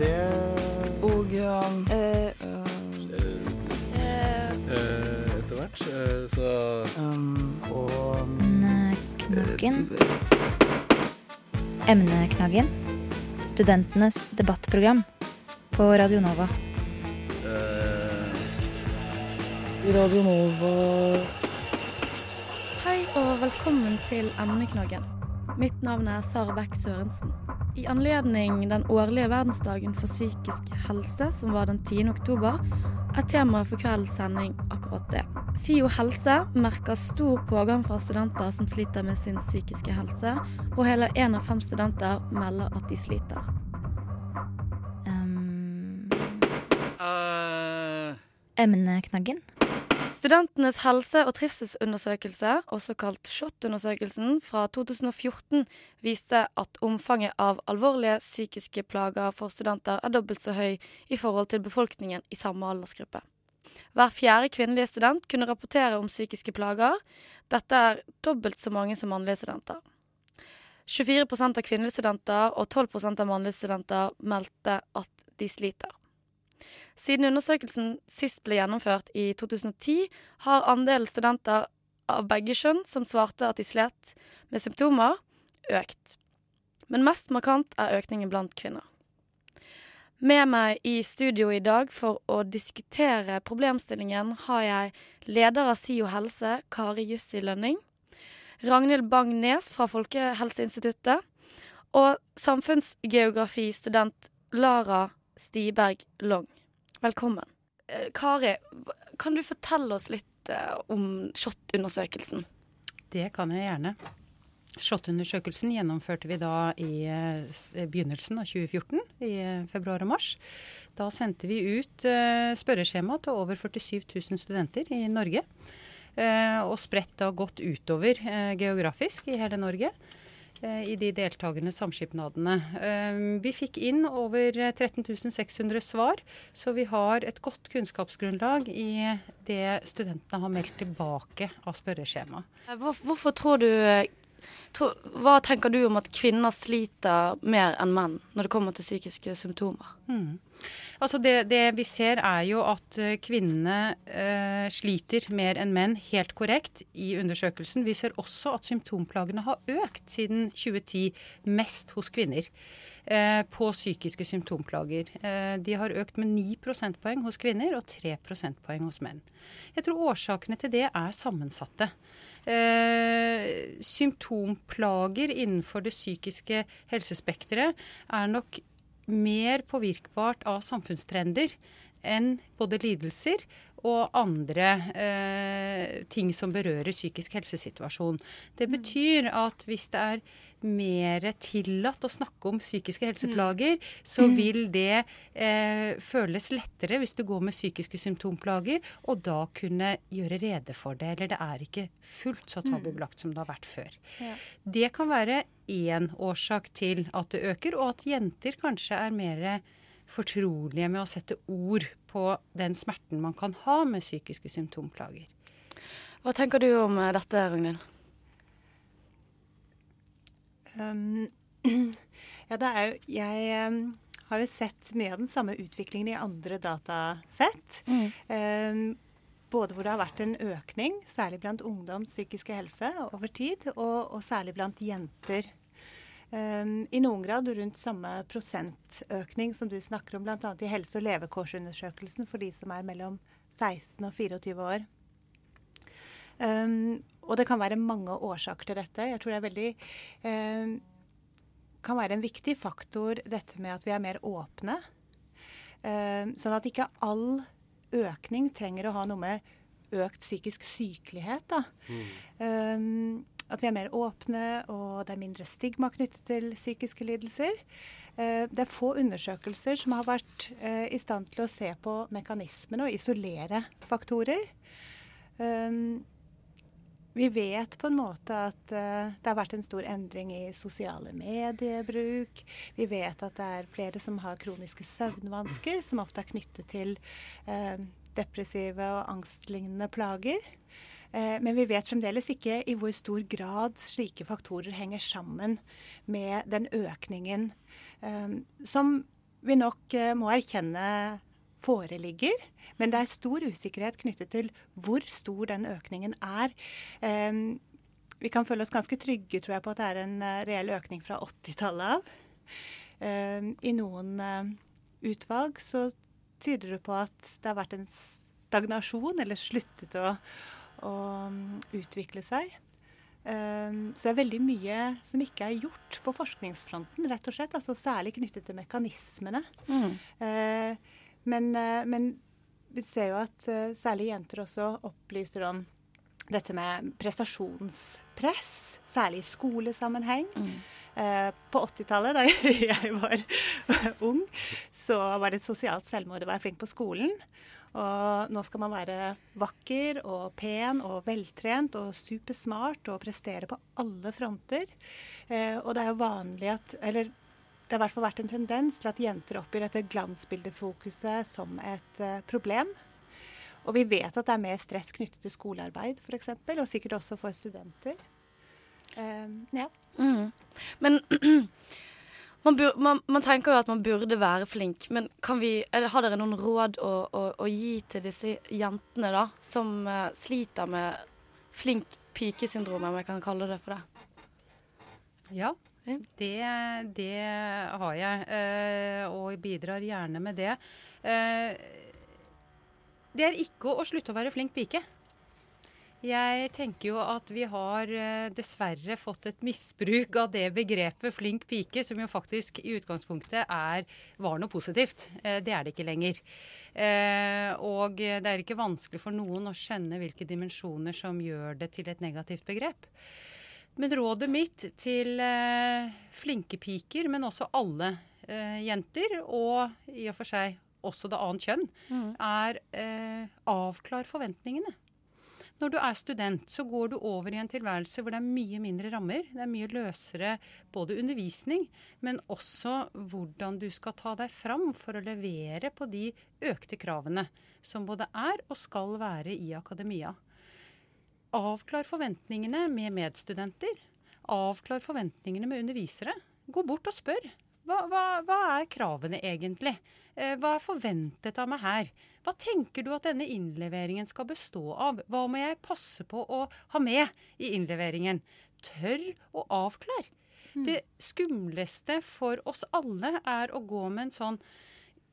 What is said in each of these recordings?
Det Og um, Eh, etter hvert. så um, og Emneknaggen. Emneknaggen. Studentenes debattprogram på Radio Nova. eh, Radio Nova Hei og velkommen til Emneknaggen. Mitt navn er Sara Beck Sørensen. I anledning den årlige verdensdagen for psykisk helse, som var den 10. oktober, er temaet for kveldens sending akkurat det. SIO helse merker stor pågang fra studenter som sliter med sin psykiske helse, og hele én av fem studenter melder at de sliter. Um, uh. emneknaggen. Studentenes helse- og trivselsundersøkelse, også kalt SHoT-undersøkelsen, fra 2014 viste at omfanget av alvorlige psykiske plager for studenter er dobbelt så høy i forhold til befolkningen i samme aldersgruppe. Hver fjerde kvinnelige student kunne rapportere om psykiske plager. Dette er dobbelt så mange som mannlige studenter. 24% av kvinnelige studenter og 12% av mannlige studenter meldte at de sliter. Siden undersøkelsen sist ble gjennomført i 2010, har andelen studenter av begge kjønn som svarte at de slet med symptomer, økt. Men mest markant er økningen blant kvinner. Med meg i studio i dag for å diskutere problemstillingen har jeg leder av SIO helse, Kari Jussi Lønning, Ragnhild Bang-Nes fra Folkehelseinstituttet og samfunnsgeografistudent Lara Stiberg Long. Velkommen. Eh, Kari, kan du fortelle oss litt eh, om SHoT-undersøkelsen? Det kan jeg gjerne. SHoT-undersøkelsen gjennomførte vi da i eh, begynnelsen av 2014, i februar og mars. Da sendte vi ut spørreskjema til over 47 000 studenter i Norge. Og spredt da godt utover geografisk i hele Norge. Eh, I de deltakende samskipnadene. Eh, Vi fikk inn over eh, 13 600 svar, så vi har et godt kunnskapsgrunnlag i det studentene har meldt tilbake av spørreskjema. Eh, hvorfor tror du eh, Hva tenker du om at kvinner sliter mer enn menn når det kommer til psykiske symptomer? Mm. Altså det, det vi ser er jo at eh, kvinnene eh, sliter mer enn menn, helt korrekt, i undersøkelsen. Vi ser også at symptomplagene har økt siden 2010, mest hos kvinner. Eh, på psykiske symptomplager. Eh, de har økt med 9 prosentpoeng hos kvinner og 3 prosentpoeng hos menn. Jeg tror årsakene til det er sammensatte. Eh, symptomplager innenfor det psykiske helsespekteret er nok mer påvirkbart av samfunnstrender enn både lidelser og andre eh, ting som berører psykisk helsesituasjon. Det betyr at hvis det er mer tillatt å snakke om psykiske helseplager, så vil det eh, føles lettere hvis du går med psykiske symptomplager, og da kunne gjøre rede for det. Eller det er ikke fullt så tabubelagt som det har vært før. Ja. Det kan være én årsak til at det øker, og at jenter kanskje er mer fortrolige med å sette ord på den smerten man kan ha med psykiske symptomplager. Hva tenker du om eh, dette, Ragnhild? Um, ja, det er jo Jeg um, har jo sett mye av den samme utviklingen i andre datasett. Um, både hvor det har vært en økning, særlig blant ungdoms psykiske helse over tid, og, og særlig blant jenter. Um, I noen grad rundt samme prosentøkning som du snakker om, bl.a. i helse- og levekårsundersøkelsen for de som er mellom 16 og 24 år. Um, og det kan være mange årsaker til dette. Jeg tror det er veldig um, kan være en viktig faktor dette med at vi er mer åpne. Um, sånn at ikke all økning trenger å ha noe med økt psykisk sykelighet. Da. Um, at vi er mer åpne, og det er mindre stigma knyttet til psykiske lidelser. Uh, det er få undersøkelser som har vært uh, i stand til å se på mekanismene og isolere faktorer. Um, vi vet på en måte at det har vært en stor endring i sosiale mediebruk. Vi vet at det er flere som har kroniske søvnvansker, som ofte er knyttet til depressive og angstlignende plager. Uh, men vi vet fremdeles ikke i hvor stor grad slike faktorer henger sammen med den økningen um, som vi nok eh, må erkjenne foreligger. Men det er stor usikkerhet knyttet til hvor stor den økningen er. Eh, vi kan føle oss ganske trygge tror jeg, på at det er en eh, reell økning fra 80-tallet av. Eh, I noen eh, utvalg så tyder det på at det har vært en stagnasjon, eller sluttet å, å mm, utvikle seg. Um, så det er veldig mye som ikke er gjort på forskningsfronten, rett og slett. Altså særlig knyttet til mekanismene. Mm. Uh, men, uh, men, vi ser jo at uh, særlig jenter også opplyser om dette med prestasjonspress, særlig i skolesammenheng. Mm. på 80-tallet, da jeg var ung, så var det et sosialt selvmord å være flink på skolen. Og nå skal man være vakker og pen og veltrent og supersmart og prestere på alle fronter. Eh, og det er jo vanlig at Eller det har i hvert fall vært en tendens til at jenter oppgir dette glansbildefokuset som et eh, problem. Og vi vet at det er mer stress knyttet til skolearbeid f.eks., og sikkert også for studenter. Eh, ja. Mm. Men man, bur, man, man, tenker jo at man burde være flink, men vi, har dere noen råd å, å, å, gi til disse jentene da, som uh, sliter med flink pike-syndrom, om jeg kan kalle det for det? Ja, det, det har jeg, uh, og bidrar gjerne med det. Uh, det er ikke å slutte å være flink pike. Jeg tenker jo at vi har eh, dessverre fått et misbruk av det begrepet flink pike, som jo faktisk i utgangspunktet er, var noe positivt. Eh, det er det ikke lenger. Eh, og det er ikke vanskelig for noen å skjønne hvilke dimensjoner som gjør det til et negativt begrep. Men rådet mitt til flinke piker, men også alle jenter, og i og for seg også det annet kjønn, mm. er avklar forventningene. Når du er student, så går du over i en tilværelse hvor det er mye mindre rammer. Det er mye løsere både undervisning, men også hvordan du skal ta deg fram for å levere på de økte kravene som både er og skal være i akademia. Avklar forventningene med medstudenter. Avklar forventningene med undervisere. Gå bort og spør. Hva, hva, hva er kravene egentlig? Eh, hva er forventet av meg her? Hva tenker du at denne innleveringen skal bestå av? Hva må jeg passe på å ha med i innleveringen? Tørr å avklare. Mm. Det skumleste for oss alle er å gå med en sånn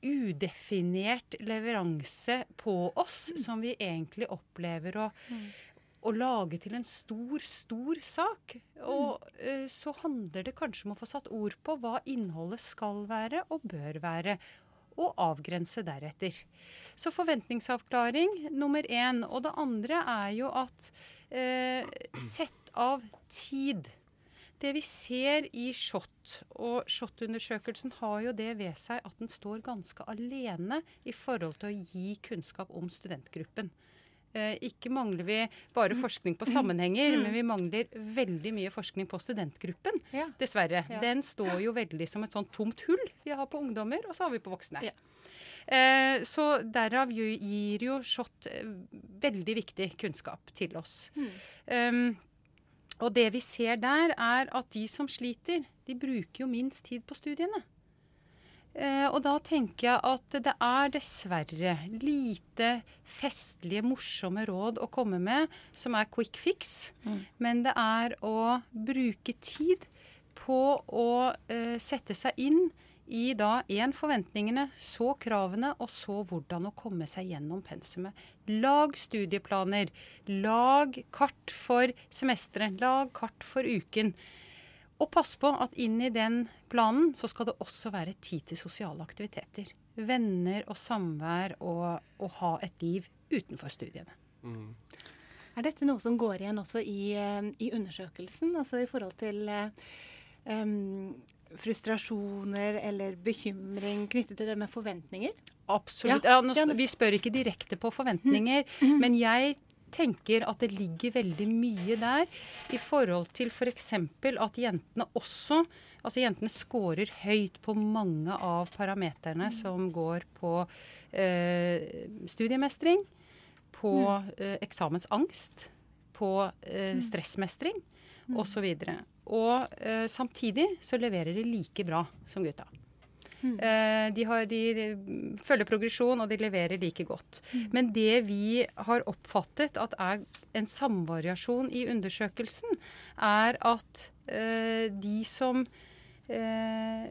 udefinert leveranse på oss, mm. som vi egentlig opplever å, mm. å lage til en stor, stor sak. Og uh, så handler det kanskje om å få satt ord på hva innholdet skal være og bør være og avgrense deretter. Så forventningsavklaring nummer én. Og det andre er jo at eh, sett av tid. Det vi ser i SHoT, og SHoT-undersøkelsen har jo det ved seg at den står ganske alene i forhold til å gi kunnskap om studentgruppen. Eh, ikke mangler vi bare mm. forskning på sammenhenger, mm. men vi mangler veldig mye forskning på studentgruppen. Ja. Dessverre. Ja. Den står jo veldig som et sånt tomt hull vi har på ungdommer, og så har vi på voksne. Ja. Eh, så derav gir jo SHoT eh, veldig viktig kunnskap til oss. Mm. Um, og det vi ser der, er at de som sliter, de bruker jo minst tid på studiene. Eh, og da tenker jeg at det er dessverre lite festlige, morsomme råd å komme med som er quick fix. Mm. Men det er å bruke tid på å uh, sette seg inn i da én forventningene, så kravene, og så hvordan å komme seg gjennom pensumet. Lag studieplaner. Lag kart for semesteret. Lag kart for uken. Og pass på at inn i den planen så skal det også være tid til sosiale aktiviteter. Venner og samvær og, og ha et liv utenfor studiene. Mm. Er dette noe som går igjen også i, eh, i undersøkelsen, altså i forhold til um, frustrasjoner eller bekymring knyttet til det med forventninger? Absolutt. Ja, ja, nå, vi spør ikke direkte på forventninger, mm. men jeg tenker at det ligger veldig mye der i forhold til f.eks. For at jentene også Altså jentene scorer høyt på mange av parameterne mm. som går på eh, studiemestring, på mm. eh, eksamensangst, på eh, mm. stressmestring osv. Og, så og eh, samtidig så leverer de like bra som gutta. Eh, de, har, de mm, følger progresjon, og de leverer like godt. Men det vi har oppfattet at er en samvariasjon i undersøkelsen, er at eh, de som eh,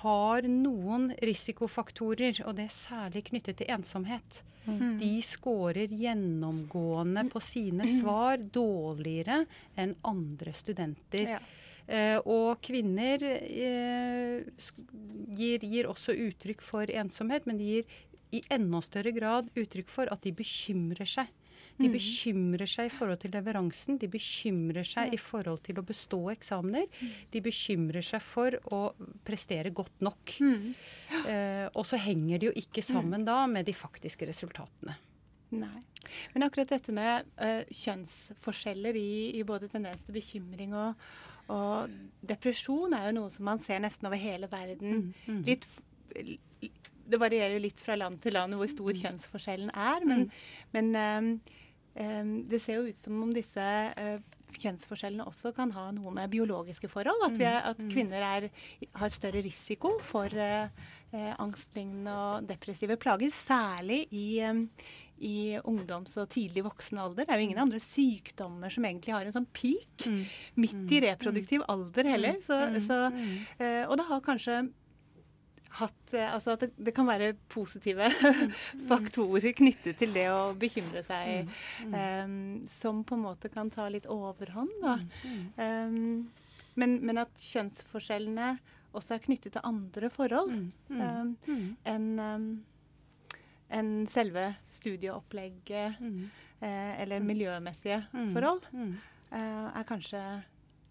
har noen risikofaktorer, og det er særlig knyttet til ensomhet, de scorer gjennomgående på sine svar dårligere enn andre studenter. Ja. Eh, og kvinner eh, gir, gir også uttrykk for ensomhet, men de gir i enda større grad uttrykk for at de bekymrer seg. De bekymrer seg i forhold til leveransen, de bekymrer seg i forhold til å bestå eksamener. De bekymrer seg for å prestere godt nok. Eh, og så henger det jo ikke sammen da med de faktiske resultatene. Nei. Men akkurat dette med uh, kjønnsforskjeller i, i både tendens til bekymring og, og depresjon er jo noe som man ser nesten over hele verden. Litt, det varierer litt fra land til land hvor stor kjønnsforskjellen er, men, men um, um, det ser jo ut som om disse uh, kjønnsforskjellene også kan ha noe med biologiske forhold. At, vi er, at kvinner er, har større risiko for uh, angstlignende og depressive plager, særlig i, em, i ungdoms- og tidlig voksen alder. Det er jo ingen andre sykdommer som egentlig har en sånn peak midt i reproduktiv alder heller. Så, så, eh, og det har kanskje hatt eh, Altså at det, det kan være positive faktorer knyttet til det å bekymre seg, um, som på en måte kan ta litt overhånd, da. Um, men, men at kjønnsforskjellene også er knyttet til andre forhold eh, enn enn selve studieopplegget eh, eller miljømessige forhold, eh, er kanskje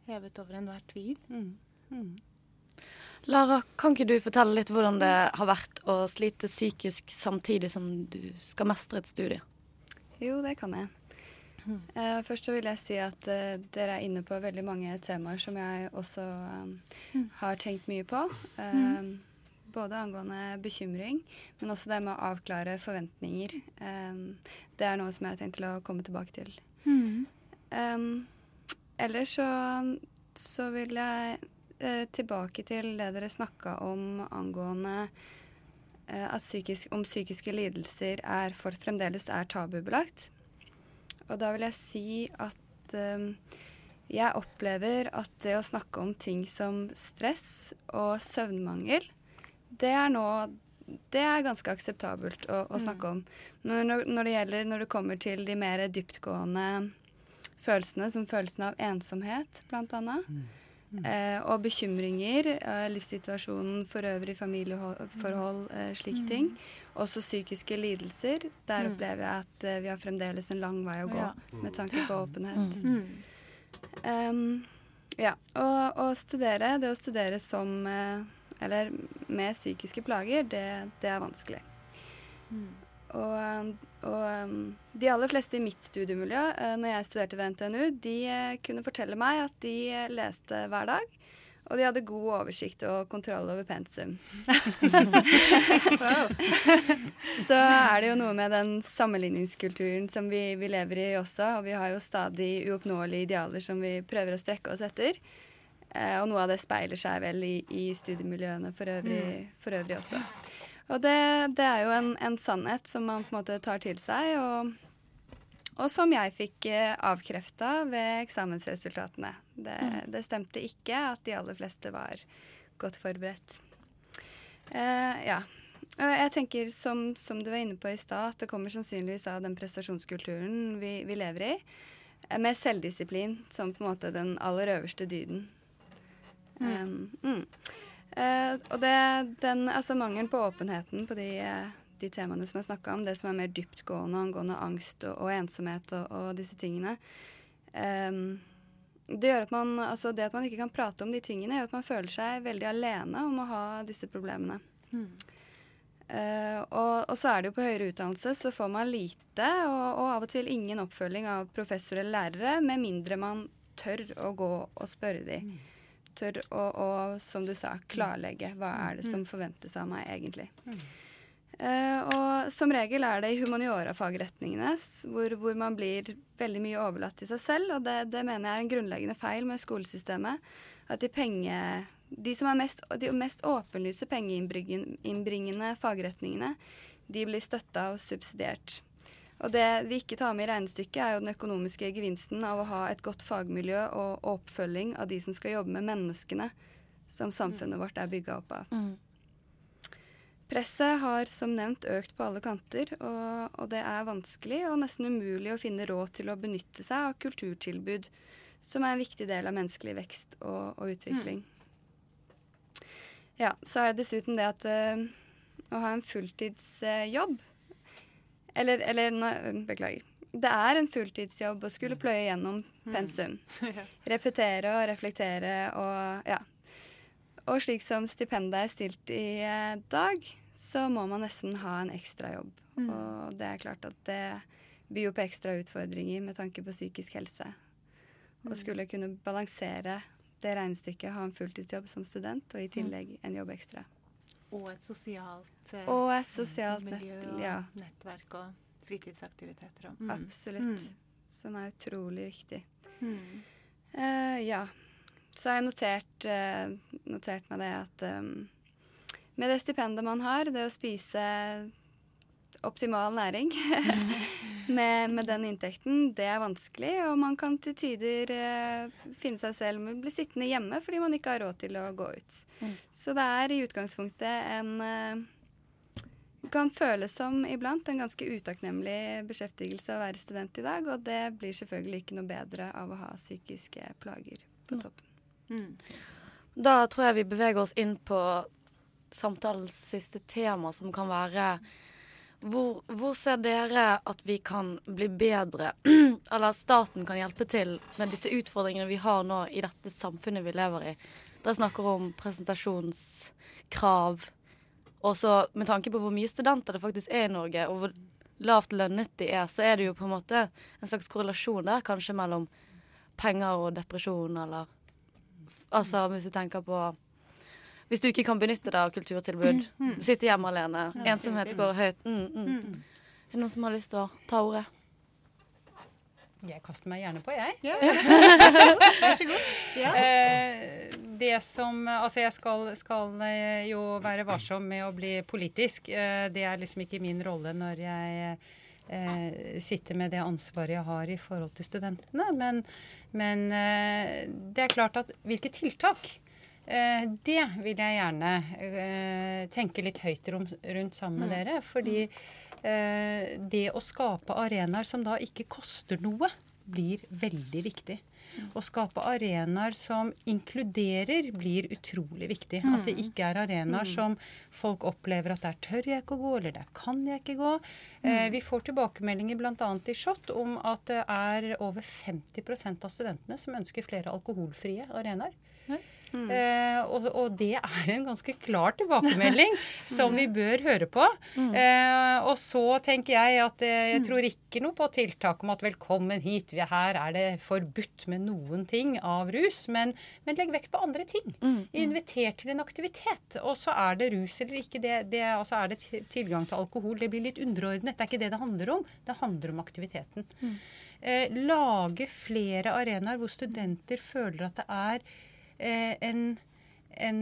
hevet over enhver tvil. Lara, kan ikke du fortelle litt hvordan det har vært å slite psykisk samtidig som du skal mestre et studie? Jo, det kan jeg. Uh, først så vil jeg si at uh, dere er inne på veldig mange temaer som jeg også eh, har tenkt mye på. Eh, Både angående bekymring, men også det med å avklare forventninger. Det er noe som jeg har tenkt til å komme tilbake til. Eh, ellers så, så vil jeg eh, tilbake til det dere snakka om angående eh, at psykisk, om psykiske lidelser er for fremdeles er tabubelagt. Og da vil jeg si at eh, jeg opplever at det å snakke om ting som stress og søvnmangel, det er nå det er ganske akseptabelt å, å snakke om. Når, når det gjelder når det kommer til de mer dyptgående følelsene, som følelsen av ensomhet, blant annet, eh, og bekymringer, eh, livssituasjonen for øvrig, familieforhold, eh, slike ting, også psykiske lidelser, der opplever jeg at eh, vi har fremdeles en lang vei å gå Ja. med tanke på åpenhet. Mm. Um, ja, og å studere, det å studere som eh, Eller med psykiske plager, det, det er vanskelig. Og, og um, de aller fleste i mitt studiemiljø, uh, når jeg studerte ved NTNU, de eh, kunne fortelle meg at de eh, leste hver dag. Og de hadde god oversikt og kontroll over pensum. Så er det jo noe med den sammenligningskulturen som vi, vi lever i også. Og vi har jo stadig uoppnåelige idealer som vi prøver å strekke oss etter. Eh, og noe av det speiler seg vel i, i studiemiljøene for øvrig, for øvrig også. Og det, det er jo en, en sannhet som man på en måte tar til seg, og, og som jeg fikk eh, avkrefta ved eksamensresultatene. Det, det stemte ikke at de aller fleste var godt forberedt. Eh, ja. Jeg tenker, som, som du var inne på i stad, at det kommer sannsynligvis av den prestasjonskulturen vi, vi lever i, eh, med selvdisiplin som på en måte den aller øverste dyden. Um, mm. Eh, og det, den, altså mangelen på åpenheten på de, eh, de temaene som jeg snakka om, det som er mer dyptgående angående angst og, og ensomhet og, og disse tingene um, Det gjør at man, altså det at man ikke kan prate om de tingene, gjør at man føler seg veldig alene om å ha disse problemene. Eh, og, og så er det jo på høyere utdannelse så får man lite og, og av og til ingen oppfølging av professor eller lærere, med mindre man tør å gå og spørre de. Tør å, å, som du sa, klarlegge hva er det som forventes av meg egentlig. Uh, og som regel er det i humaniora-fagretningene hvor, hvor man blir veldig mye overlatt til seg selv, og det, det mener jeg er en grunnleggende feil med skolesystemet. At de penge, De som er mest, de mest åpenlyse pengeinnbringende fagretningene, de blir støtta og subsidiert. Og det vi ikke tar med i regnestykket, er jo den økonomiske gevinsten av å ha et godt fagmiljø og oppfølging av de som skal jobbe med menneskene som samfunnet vårt er bygga opp av. Mm. Presset har som nevnt økt på alle kanter, og, og, det er vanskelig og nesten umulig å finne råd til å benytte seg av kulturtilbud, som er en viktig del av menneskelig vekst og, og utvikling. Mm. Ja, så er det dessuten det at uh, å ha en fulltidsjobb uh, eller, eller nei, beklager. Det er en fulltidsjobb å skulle pløye gjennom mm. pensum. Repetere og reflektere og ja. Og slik som stipendet er stilt i eh, dag, så må man nesten ha en ekstrajobb. Mm. Og det er klart at det byr på ekstra utfordringer med tanke på psykisk helse. Å mm. skulle kunne balansere det regnestykket, ha en fulltidsjobb som student, og i tillegg en jobb ekstra. Og et sosialt eh, og et sosialt miljø nett, ja. og nettverk og fritidsaktiviteter. Og, mm. Absolutt. Mm. Som er utrolig viktig. Mm. Uh, ja. Så har jeg notert, uh, notert meg det at um, med det stipendet man har, det å spise optimal næring med, med, den inntekten, det er vanskelig. Og man kan til tider uh, finne seg selv med å bli sittende hjemme fordi man ikke har råd til å gå ut. Mm. Så det er i utgangspunktet en uh, kan føles som iblant en ganske utakknemlig beskjeftigelse å være student i dag, og det blir selvfølgelig ikke noe bedre av å ha psykiske plager på toppen. Mm. Da tror jeg vi beveger oss inn på samtalens siste tema, som kan være hvor, hvor, ser dere at vi kan bli bedre, eller at staten kan hjelpe til med disse utfordringene vi har nå i dette samfunnet vi lever i? Dere snakker om presentasjonskrav. Også med tanke på hvor mye studenter det faktisk er i Norge, og hvor lavt lønnet de er, så er det jo på en måte en slags korrelasjon der kanskje mellom penger og depresjon, eller Altså hvis du tenker på hvis du ikke kan benytte deg av kulturtilbud, mm, mm. sitte hjemme alene, ja, ensomhet går høyt mm, mm, mm. Er det noen som har lyst til å ta ordet? Jeg kaster meg gjerne på, jeg. Ja. Vær så god. Ja. Eh, det som Altså, jeg skal, skal, eh, jo være varsom med å bli politisk. Eh, det er liksom ikke min rolle når jeg eh, sitter med det ansvaret jeg har i forhold til studentene. Men, men eh, det er klart at hvilke tiltak Eh, det vil jeg gjerne eh, tenke litt høyt rundt sammen med mm. dere. Fordi eh, det å skape arenaer som da ikke koster noe, blir veldig viktig. Å skape arenaer som inkluderer, blir utrolig viktig. At det mm. ikke er arenaer mm. som folk opplever at der tør jeg ikke å gå, eller der kan jeg ikke gå. Eh, vi får tilbakemeldinger bl.a. i SHoT om at det er over 50% av studentene som ønsker flere alkoholfrie arenaer. Mm. Eh, og, og, det er en ganske klar tilbakemelding som vi bør høre på. Mm. Eh, og så tenker jeg at eh, jeg mm. tror ikke noe på tiltak om at velkommen hit, her er det forbudt med noen ting av rus. Men, men legg vekt på andre ting. Mm. Inviter til en aktivitet. Og så er det rus eller ikke det, det altså er det tilgang til alkohol. Det blir litt underordnet. Det er ikke det det handler om. Det handler om aktiviteten. Mm. Eh, lage flere arenaer hvor studenter føler at det er en, en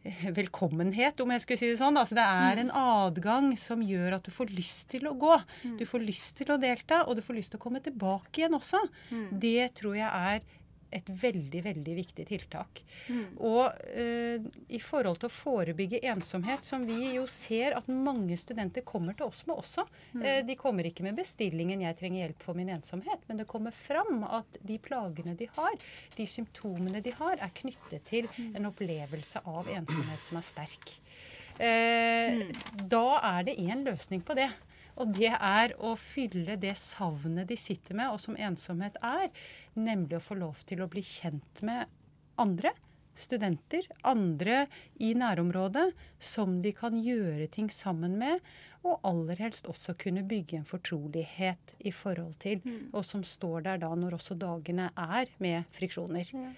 velkommenhet, om jeg skulle si det sånn. Altså, det er mm. en adgang som gjør at du får lyst til å gå. Mm. Du får lyst til å delta, og du får lyst til å komme tilbake igjen også. Mm. Det tror jeg er et veldig, veldig viktig tiltak. Mm. Og uh, i forhold til å forebygge ensomhet, som vi jo ser at mange studenter kommer til oss med også. Mm. Uh, de kommer ikke med bestillingen 'jeg trenger hjelp for min ensomhet', men det kommer fram at de plagene de har, de symptomene de har, er knyttet til mm. en opplevelse av ensomhet som er sterk. Uh, da er det én løsning på det. Og det er å fylle det savnet de sitter med, og som ensomhet er. Nemlig å få lov til å bli kjent med andre. Studenter, andre i nærområdet, som de kan gjøre ting sammen med. Og aller helst også kunne bygge en fortrolighet i forhold til. Mm. Og som står der da når også dagene er med friksjoner. Ja.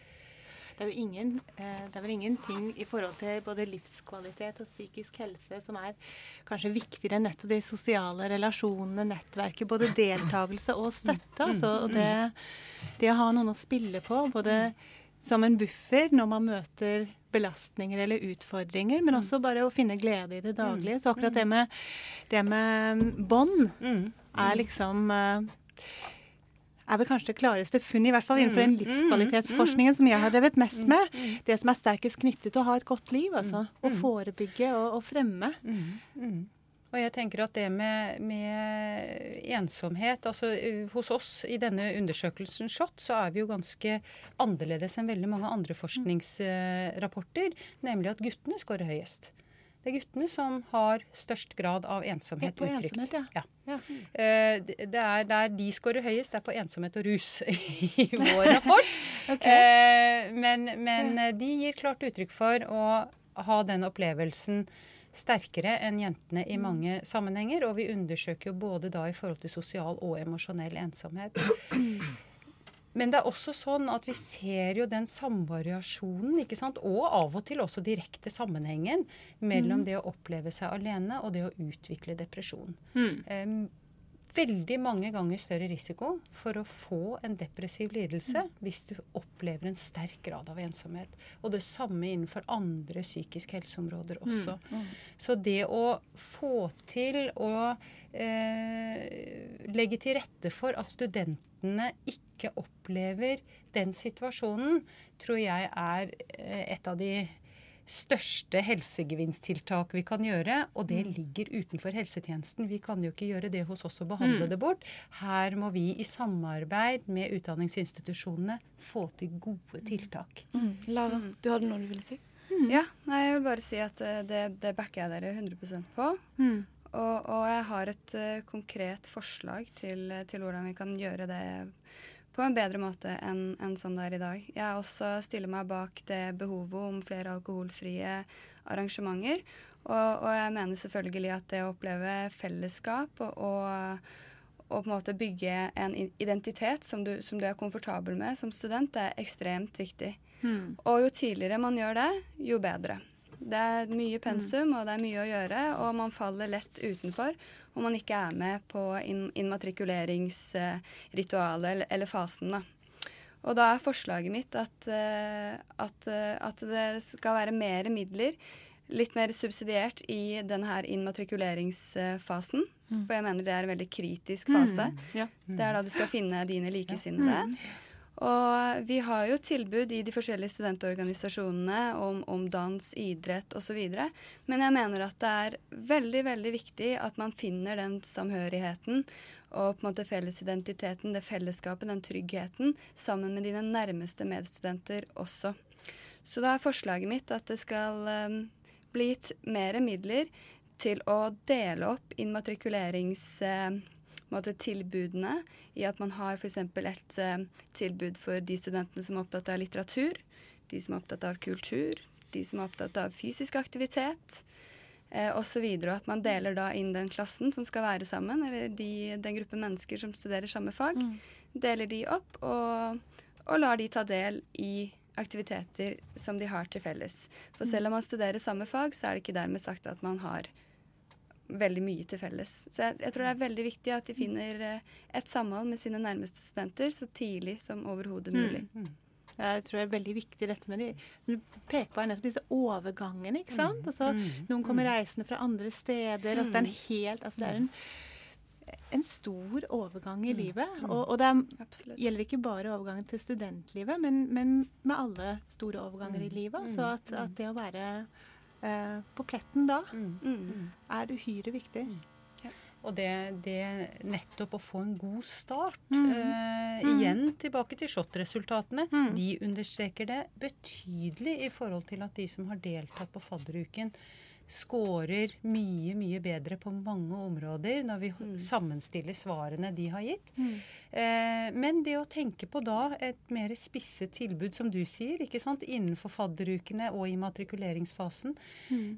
Det er jo ingen, eh, det er vel ingenting i forhold til både livskvalitet og psykisk helse som er kanskje viktigere enn nettopp de sosiale relasjonene, nettverket. Både deltakelse og støtte. Altså, og det, det, å ha noen å spille på. både som en buffer når man møter belastninger eller utfordringer, men også bare å finne glede i det daglige. Så akkurat det med, det med bånd Mm. er liksom eh, er vel kanskje det klareste funnet, i hvert fall innenfor den livskvalitetsforskningen som jeg har drevet mest med. Det som er sterkest knyttet til å ha et godt liv, altså. Å forebygge og, og fremme. Mm. Og jeg tenker at det med, med ensomhet altså uh, Hos oss i denne undersøkelsen SHoT så er vi jo ganske annerledes enn veldig mange andre forskningsrapporter, nemlig at guttene scorer høyest. Det er guttene som har størst grad av ensomhet På uttrykt. ensomhet, ja. Ja. ja. det det er der de scorer høyest, det er på ensomhet og rus i vår rapport. okay. Eh, men men eh, de gir klart uttrykk for å ha den opplevelsen sterkere enn jentene i mange sammenhenger. Og vi undersøker jo både da i forhold til sosial og emosjonell ensomhet. Men det er også sånn at vi ser jo den samvariasjonen, ikke sant? og av og til også direkte sammenhengen mellom det å oppleve seg alene og det å utvikle depresjon. Mm. Em, veldig mange ganger større risiko for å få en depressiv lidelse hvis du opplever en sterk grad av ensomhet. Og det samme innenfor andre psykiske helseområder også. Så det å få til å eh, legge til rette for at studentene ikke opplever den situasjonen, tror jeg er eh, et av de største helsegevinsttiltak vi kan gjøre, og det ligger utenfor helsetjenesten. Vi kan jo ikke gjøre det hos oss og behandle det bort. Her må vi i samarbeid med utdanningsinstitusjonene få til gode tiltak. Mm. Lara, du hadde noe du ville si? Ja, nei, jeg vil bare si at eh, det, det backer jeg dere 100% på. Mm. Og, og jeg har et uh, konkret forslag til, til hvordan vi kan gjøre det på en bedre måte enn en sånn det er i dag. Jeg også stiller meg bak det behovet om flere alkoholfrie arrangementer. Og, og jeg mener selvfølgelig at det å oppleve fellesskap og, og, og på en måte bygge en identitet som du, som du er komfortabel med som student, er ekstremt viktig. Mm. Og jo tidligere man gjør det, jo bedre. Det er mye pensum, og det er mye å gjøre, og man faller lett utenfor om man ikke er med på innmatrikuleringsritualet eller, fasen. Da. Og da er forslaget mitt at, eh, at, eh, at det skal være mer midler, litt mer subsidiert i denne immatrikuleringsfasen. For jeg mener det er en veldig kritisk fase. Ja. Det er da du skal finne dine likesinnede. Og vi har jo tilbud i de forskjellige studentorganisasjonene om, om dans, idrett osv. Men jeg mener at det er veldig, veldig viktig at man finner den samhørigheten og på en måte fellesidentiteten, det fellesskapet, den tryggheten, sammen med dine nærmeste medstudenter også. Så da er forslaget mitt at det skal um, bli gitt mer midler til å dele opp immatrikuleringstilbudene i at man har f.eks. et eh, tilbud for de studentene som er opptatt av litteratur, de som er opptatt av kultur, de som er opptatt av fysisk aktivitet eh, osv. Og at man deler da inn den klassen som skal være sammen, eller de, den gruppe mennesker som studerer samme fag, deler de opp og, og lar de ta del i aktiviteter som de har til felles. For selv om man studerer samme fag, så er det ikke dermed sagt at man har veldig mye til felles. Så jeg, jeg tror det er veldig viktig at de finner eh, et samhold med sine nærmeste studenter så tidlig som overhodet mulig. Jeg tror det er veldig viktig dette med de Du peker på nettopp disse overgangene, ikke sant? Altså, noen kommer reisende fra andre steder. Altså, det er en helt Altså, det er en, en stor overgang i livet. Og, og det er, gjelder ikke bare overgangen til studentlivet, men, men med alle store overganger i livet. Så at, at det å være eh, på pletten da Mm. er uhyre viktig. Og det, det nettopp å få en god start Mm. eh, Igjen tilbake til SHoT-resultatene. De understreker det betydelig i forhold til at de som har deltatt på fadderuken, scorer mye, mye bedre på mange områder når vi sammenstiller svarene de har gitt. Eh, men det å tenke på da et mer spisset tilbud, som du sier, ikke sant, innenfor fadderukene og i matrikuleringsfasen.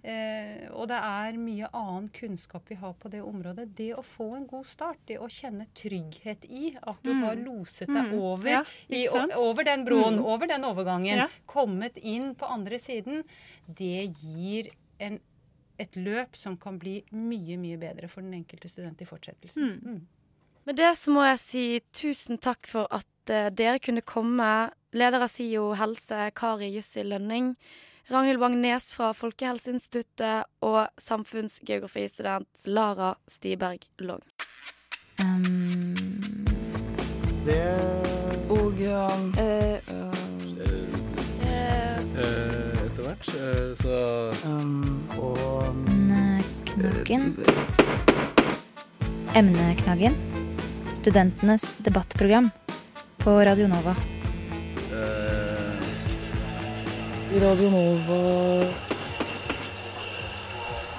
Eh, og det er mye annen kunnskap vi har på det området. Det å få en god start, det å kjenne trygghet i at du har loset deg Mm. over, Ja, i, over den broen, over den overgangen, Ja. kommet inn på andre siden, det gir en, et løp som kan bli mye, mye bedre for den enkelte student i fortsettelsen. Mm. Med det så må jeg si tusen takk for at eh, dere kunne komme. Leder av SIO helse, Kari Jussi Lønning. Ragnhild Bang-Nes fra Folkehelseinstituttet og samfunnsgeografistudent Lara Stiberg Long. Um, Og eh, eh, Etter hvert. eh, så Emneknaggen. Emneknaggen. Studentenes debattprogram på Radio Nova. Radio Nova.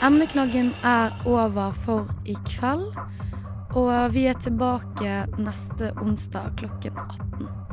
Emneknaggen er over for i kveld. Og vi er tilbake neste onsdag klokken 18.